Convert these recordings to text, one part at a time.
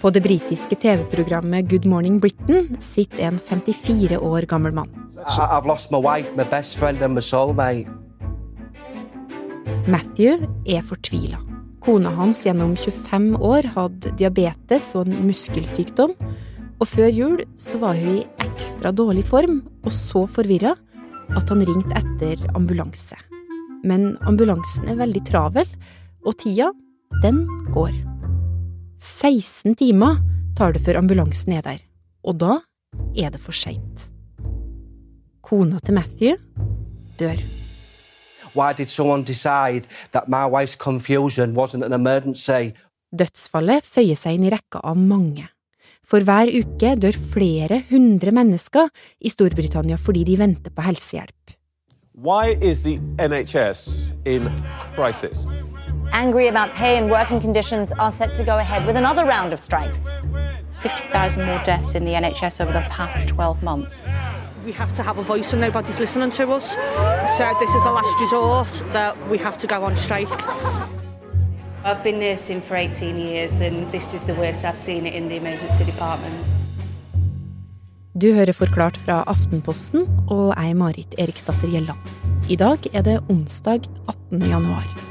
På det britiske TV-programmet Good Morning Britain sitter en 54 år gammel mann. I, I've lost my wife, my best friend, and my soulmate. Matthew er fortvila. Kona hans gjennom 25 år hadde diabetes og en muskelsykdom. Og før jul så var hun i ekstra dårlig form og så forvirra at han ringte etter ambulanse. Men ambulansen er veldig travel, og tida, den går. 16 timer tar det før ambulansen er der, og da er det for seint. Kona til Matthew dør. Why did someone decide that my wife's confusion wasn't an emergency? Dødsfallet føyer seg inn i rekka av mange. For hver uke dør flere hundre mennesker i Storbritannia fordi de venter på helsehjelp. Why is the NHS in crisis? Angry about pay and working conditions are set to go ahead with another round of strikes. 50,000 more deaths in the NHS over the past 12 months. We have to have a voice and nobody's listening to us. So this is a last resort that we have to go on strike. I've been nursing for 18 years and this is the worst I've seen it in the emergency department. Du hører Forklart fra Aftenposten, og jeg er Marit Eriksdatter Gjelland. I dag er det onsdag 18. januar.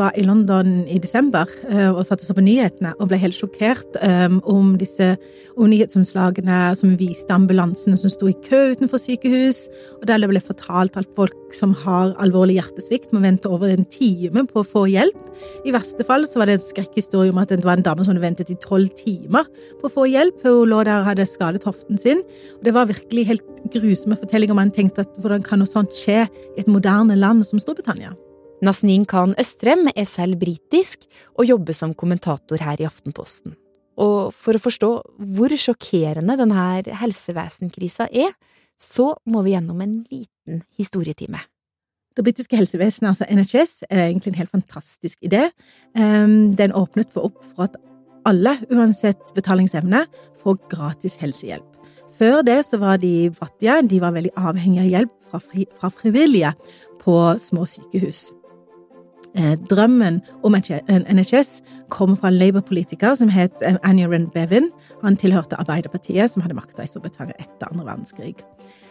Var i London i desember eh, og satte seg på nyhetene og ble helt sjokkert um, om disse om nyhetsomslagene som viste ambulansene som sto i kø utenfor sykehus, og der det ble fortalt at folk som har alvorlig hjertesvikt, må vente over en time på å få hjelp. I verste fall så var det en skrekkhistorie om at det var en dame som hadde ventet i tolv timer på å få hjelp. Hun lå der og hadde skadet hoften sin. Og det var virkelig helt grusomme fortellinger. Man tenkte at hvordan kan noe sånt skje i et moderne land som Storbritannia? Nasneen Khan Østrem er selv britisk og jobber som kommentator her i Aftenposten. Og for å forstå hvor sjokkerende denne helsevesenkrisa er, så må vi gjennom en liten historietime. Det britiske helsevesenet, altså NHS, er egentlig en helt fantastisk idé. Um, Den åpnet for opp for at alle, uansett betalingsevne, får gratis helsehjelp. Før det så var de fattige, de var veldig avhengige av hjelp fra, fri, fra frivillige på små sykehus. Eh, drømmen om NHS kom fra en Labour-politiker som het eh, Bevin. Han tilhørte Arbeiderpartiet, som hadde makta i Storbritannia etter andre verdenskrig.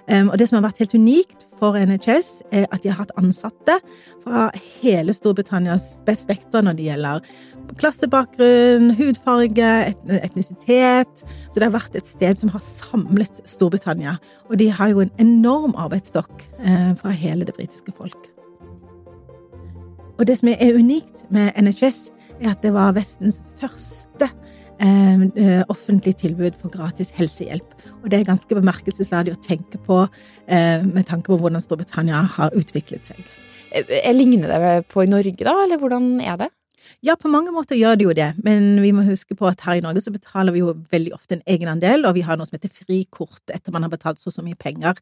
Og Det som har vært helt unikt for NHS, er at de har hatt ansatte fra hele Storbritannias spekter når det gjelder klassebakgrunn, hudfarge, etnisitet. Så det har vært et sted som har samlet Storbritannia. Og de har jo en enorm arbeidsstokk uh, fra hele det britiske folk. Og det som er unikt med NHS, er at det var Vestens første eh, eh, offentlige tilbud for gratis helsehjelp. Og det er ganske bemerkelsesverdig å tenke på eh, med tanke på hvordan Storbritannia har utviklet seg. Jeg ligner det på i Norge, da, eller hvordan er det? Ja, på mange måter gjør det jo det, men vi må huske på at her i Norge så betaler vi jo veldig ofte en egenandel, og vi har noe som heter frikort etter man har betalt så og så mye penger.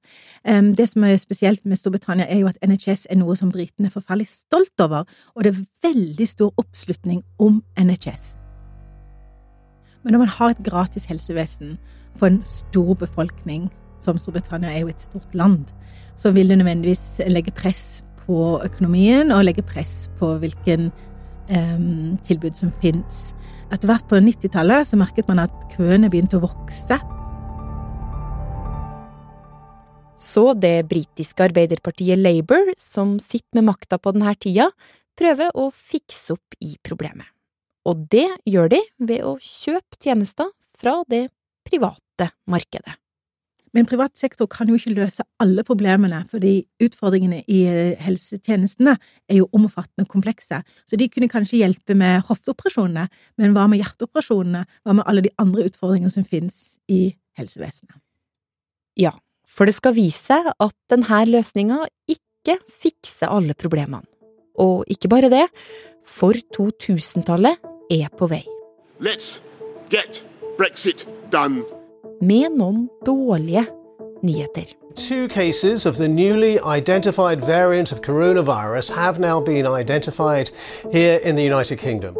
Det som er spesielt med Storbritannia, er jo at NHS er noe som britene er forferdelig stolt over, og det er veldig stor oppslutning om NHS. Men når man har et gratis helsevesen for en stor befolkning, som Storbritannia er jo et stort land, så vil det nødvendigvis legge press på økonomien og legge press på hvilken um, tilbud som fins. Etter hvert på 90-tallet så merket man at køene begynte å vokse. Så det britiske arbeiderpartiet Labour, som sitter med makta på denne tida, prøver å fikse opp i problemet. Og det gjør de ved å kjøpe tjenester fra det private markedet. Men privat sektor kan jo ikke løse alle problemene, fordi utfordringene i eh, helsetjenestene er jo omfattende og komplekse. Så de kunne kanskje hjelpe med hofteoperasjonene, men hva med hjerteoperasjonene? Hva med alle de andre utfordringene som finnes i helsevesenet? Ja, for det skal vise at denne løsninga ikke fikser alle problemene. Og ikke bare det, for 2000-tallet er på vei. Let's get Brexit done med noen dårlige nyheter. Two cases of the newly identified variant of coronavirus have now been identified here in the United Kingdom.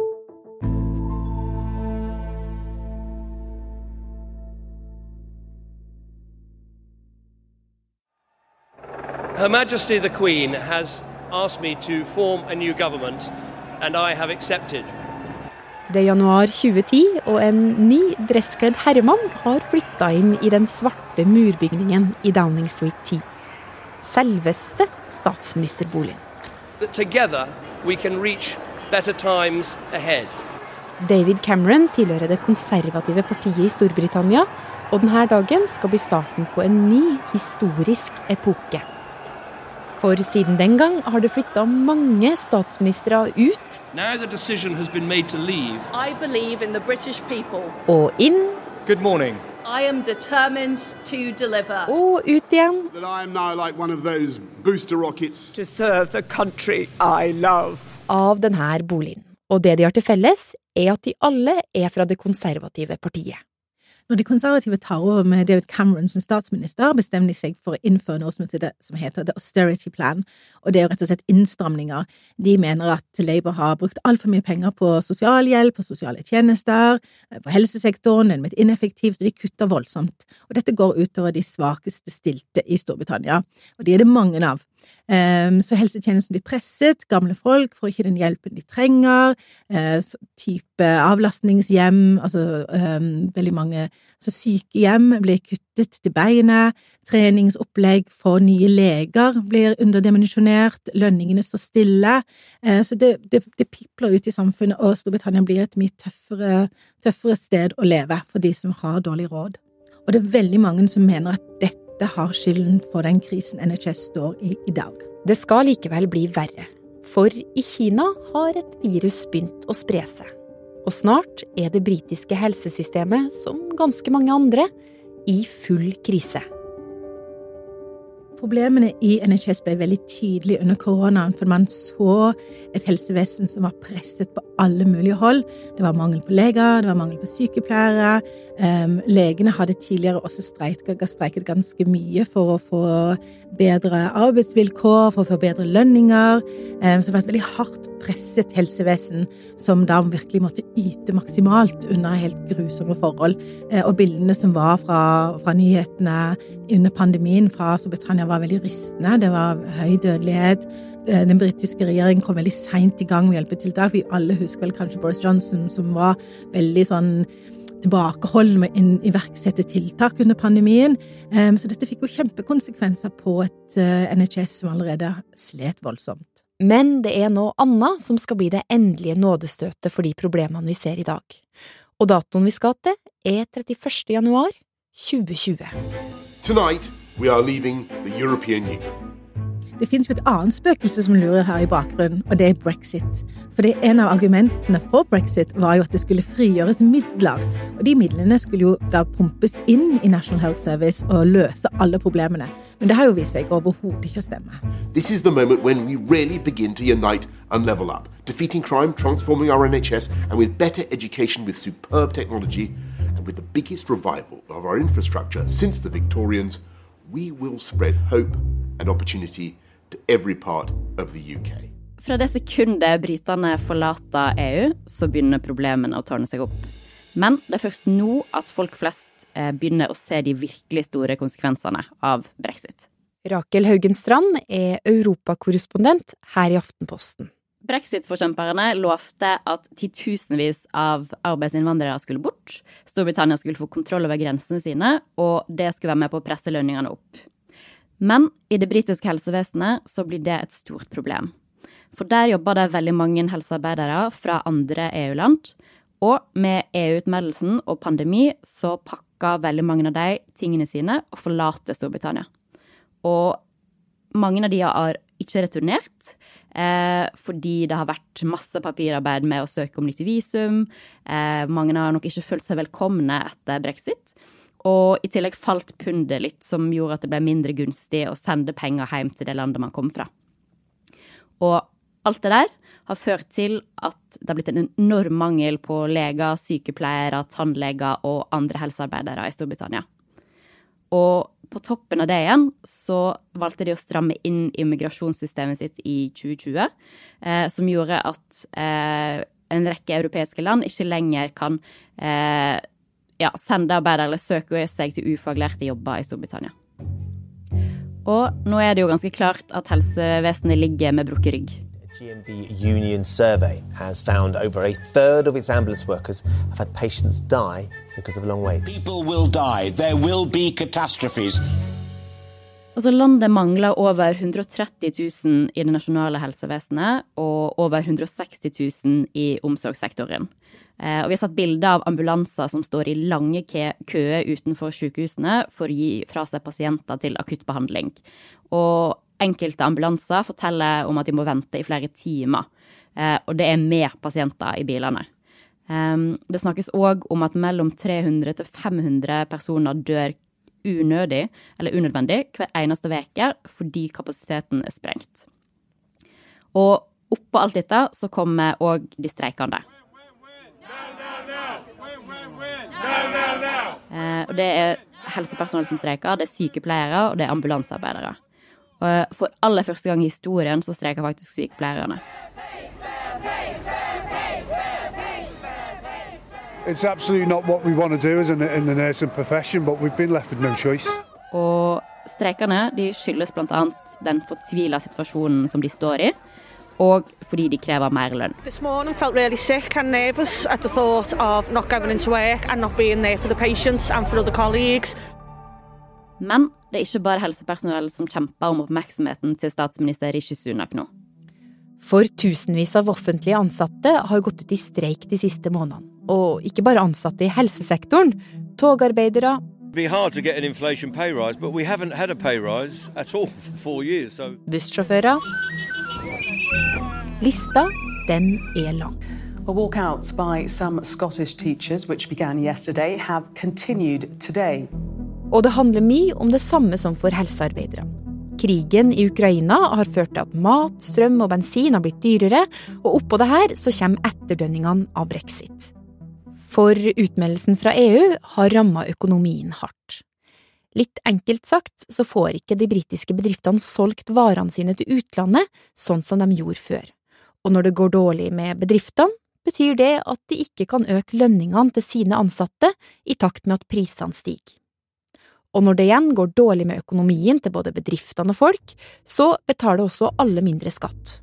Her Majesty the Queen has asked me to form a new government, and I have accepted. Det er januar 2010, og en ny dresskledd herremann har flytta inn i den svarte murbygningen i Downing Street 10. Selveste statsministerboligen. David Cameron tilhører det konservative partiet i Storbritannia, og denne dagen skal bli starten på en ny historisk epoke. For siden den gang har det flytta mange statsministre ut og inn Good morning. I am determined to deliver. og ut igjen. That I am now like one of those booster rockets. To serve the country I love. av denne boligen. Og det de har til felles, er at de alle er fra det konservative partiet. Når de konservative tar over med David Cameron som statsminister, bestemmer de seg for å innføre noe som heter, som heter The Austerity Plan, og det er jo rett og slett innstramninger. De mener at Labour har brukt altfor mye penger på sosialhjelp, på sosiale tjenester, eh, på helsesektoren, den er blitt ineffektiv, så de kutter voldsomt. Og dette går utover de svakeste stilte i Storbritannia, og de er det mange av. Um, så helsetjenesten blir presset, gamle folk får ikke den hjelpen de trenger, uh, type avlastningshjem, altså um, veldig mange altså sykehjem blir kuttet til beinet, treningsopplegg for nye leger blir underdimensjonert, lønningene står stille, uh, så det, det, det, pipler ut i samfunnet, og Storbritannia blir et mye tøffere, tøffere sted å leve for de som har dårlig råd. Og det er veldig mange som mener at dette har skylden for den krisen NHS står i i dag. Det skal likevel bli verre, for i Kina har et virus begynt å spre seg. Og snart er det britiske helsesystemet, som ganske mange andre, i full krise. Problemene i NHS ble veldig tydelige under koronaen, for man så et helsevesen som var presset på alle mulige hold. Det var mangel på leger, det var mangel på sykepleiere. Um, legene hadde tidligere også streiket, ganske mye for å få bedre arbeidsvilkår, for å få bedre lønninger. Um, så det var et veldig hardt presset helsevesen som da virkelig måtte yte maksimalt under helt grusomme forhold. Uh, og bildene som var fra, fra nyhetene under pandemien fra Storbritannia var veldig rystende. Det var høy dødelighet. Den britiske regjeringen kom veldig seint i gang med hjelpetiltak. Vi alle husker vel kanskje Boris Johnson, som var veldig sånn tilbakeholden med å iverksette tiltak under pandemien. Så dette fikk jo kjempekonsekvenser på et NHS som allerede slet voldsomt. Men det er noe annet som skal bli det endelige nådestøtet for de problemene vi ser i dag. Og datoen vi skal til, er 31. januar 2020. Tonight, we are leaving the European Union. Det finnes jo et annet spøkelse som lurer her i bakgrunnen, og det er brexit. For det en av argumentene for brexit var jo at det skulle frigjøres midler. Og de midlene skulle jo da pumpes inn i National Health Service og løse alle problemene. Men det har jo vist seg overhodet ikke å stemme. This is the moment when we really begin to unite and level up, defeating crime, transforming our NHS, and with better education with superb technology, and with the biggest revival of our infrastructure since the Victorians, we will spread hope and opportunity to every part of the UK. Fra det sekundet britene forlater EU, så begynner problemene å tårne seg opp. Men det er først nå at folk flest eh, begynner å se de virkelig store konsekvensene av brexit. Rakel Haugen Strand er europakorrespondent her i Aftenposten. Brexit-forkjemperne lovte at titusenvis av arbeidsinnvandrere skulle bort, Storbritannia skulle få kontroll over grensene sine, og det skulle være med på å presse lønningene opp. Men i det britiske helsevesenet så blir det et stort problem. For der jobber det veldig mange helsearbeidere fra andre EU-land, og med EU-utmeldelsen og pandemi så pakker veldig mange av de tingene sine og forlater Storbritannia. Og mange av de har ikke returnert, eh, fordi det har vært masse papirarbeid med å søke om nytt visum. Eh, mange har nok ikke følt seg velkomne etter brexit. Og i tillegg falt pundet litt, som gjorde at det ble mindre gunstig å sende penger hjem til det landet man kom fra. Og alt det der har ført til at det har blitt en enorm mangel på leger, sykepleiere, tannleger og andre helsearbeidere i Storbritannia. Og på toppen av det igjen så valgte de å stramme inn immigrasjonssystemet sitt i 2020, eh, som gjorde at eh, en rekke europeiske land ikke lenger kan eh, ja, sende arbeidere eller søke seg til ufaglærte jobber i Storbritannia. Og nå er det jo ganske klart at helsevesenet ligger med brukket rygg. GMB Union survey has found over a third of its ambulance workers have had patients die because of long waits. People will die. There will be catastrophes. Altså Landet mangler over 130 000 i det nasjonale helsevesenet og over 160 000 i omsorgssektoren. Eh, og vi har sett bilder av ambulanser som står i lange køer utenfor sykehusene for å gi fra seg pasienter til akuttbehandling. Og enkelte ambulanser forteller om at de må vente i flere timer. Eh, og det er med pasienter i bilene. Ehm, det snakkes òg om at mellom 300 til 500 personer dør unødig eller unødvendig hver eneste uke fordi kapasiteten er sprengt. Og oppå alt dette så kommer òg de streikende. Eh, og det er helsepersonell som streiker, det er sykepleiere og det er ambulansearbeidere. Og for aller første gang i historien så streiker faktisk sykepleierne. It's absolutely not what we want to do as in, in the nursing profession, but we've been left with no choice. Og streikene de skyldes bl.a. den fortvila situasjonen som de står i, og fordi de krever mer lønn. This morning felt really sick and nervous at the thought of not going into work and not being there for the patients and for other colleagues. Men det er ikke bare helsepersonell som kjemper om oppmerksomheten til statsminister Rishi Sunak nå. For tusenvis av offentlige ansatte har gått ut i streik de siste månedene. Og ikke bare ansatte i helsesektoren. Togarbeidere Bussjåfører Lista, den er lang. Walkouts by some Scottish teachers, which began yesterday, have continued today. Og det handler mye om det samme som for helsearbeidere. Krigen i Ukraina har ført til at mat, strøm og bensin har blitt dyrere, og oppå det her så kommer etterdønningene av brexit. For utmeldelsen fra EU har ramma økonomien hardt. Litt enkelt sagt så får ikke de britiske bedriftene solgt varene sine til utlandet sånn som de gjorde før. Og når det går dårlig med bedriftene, betyr det at de ikke kan øke lønningene til sine ansatte i takt med at prisene stiger. Og når det igjen går dårlig med økonomien til både bedriftene og folk, så betaler også alle mindre skatt.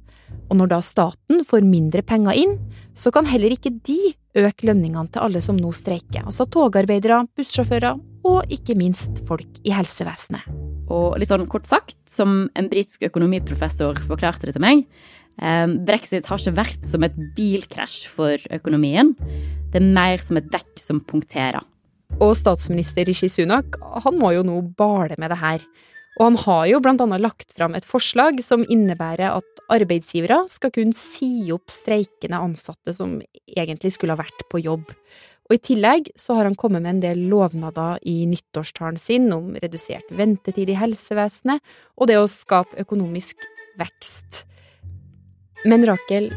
Og når da staten får mindre penger inn, så kan heller ikke de øke lønningene til alle som nå streiker, altså togarbeidere, bussjåfører og ikke minst folk i helsevesenet. Og litt sånn kort sagt, som en britisk økonomiprofessor forklarte det til meg, eh, brexit har ikke vært som et bilkrasj for økonomien, det er mer som et dekk som punkterer. Og statsminister Rishi Sunak han må jo nå bale med det her. Og han har jo blant annet lagt fram et forslag som innebærer at arbeidsgivere skal kunne si opp streikende ansatte som egentlig skulle ha vært på jobb. Og i tillegg så har han kommet med en del lovnader i nyttårstalen sin om redusert ventetid i helsevesenet og det å skape økonomisk vekst. Men Rakel,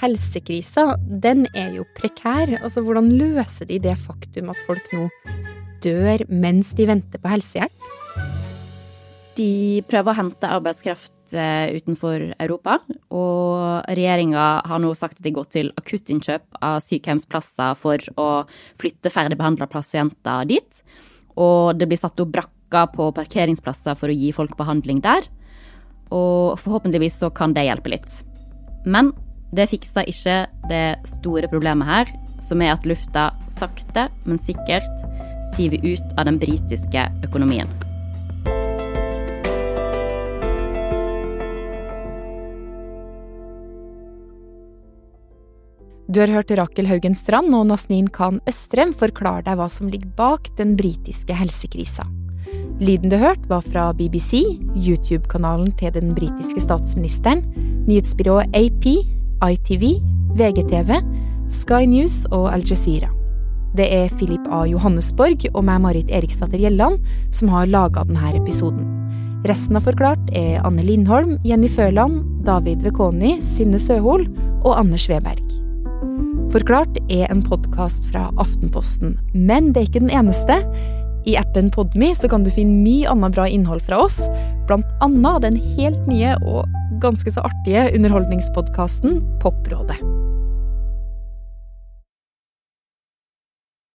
helsekrisa, den er jo prekær. Altså, hvordan løser de det faktum at folk nå dør mens de venter på helsehjelp? De prøver å hente arbeidskraft eh, utenfor Europa, og regjeringa har nå sagt at de går til akuttinnkjøp av sykehjemsplasser for å flytte ferdigbehandla pasienter dit. Og det blir satt opp brakker på parkeringsplasser for å gi folk behandling der. Og forhåpentligvis så kan det hjelpe litt. Men det fikser ikke det store problemet her, som er at lufta sakte, men sikkert siver ut av den britiske økonomien. Du har hørt Rakel Haugen Strand og Nasnin Khan Østrem forklare deg hva som ligger bak den britiske helsekrisa. Lyden du hørte, var fra BBC, YouTube-kanalen til den britiske statsministeren, nyhetsbyrået AP ITV, VGTV, Sky News og Al Jazeera. Det er Philip A. Johannesborg og meg, Marit Eriksdatter Gjelland, som har laga denne episoden. Resten av Forklart er Anne Lindholm, Jenny Føland, David Vekoni, Synne Søhol og Anders Weberg. Forklart er en podkast fra Aftenposten, men det er ikke den eneste. I appen Podme så kan du finne mye annet bra innhold fra oss, annet den helt nye og ganske så artige underholdningspodkasten Poprådet.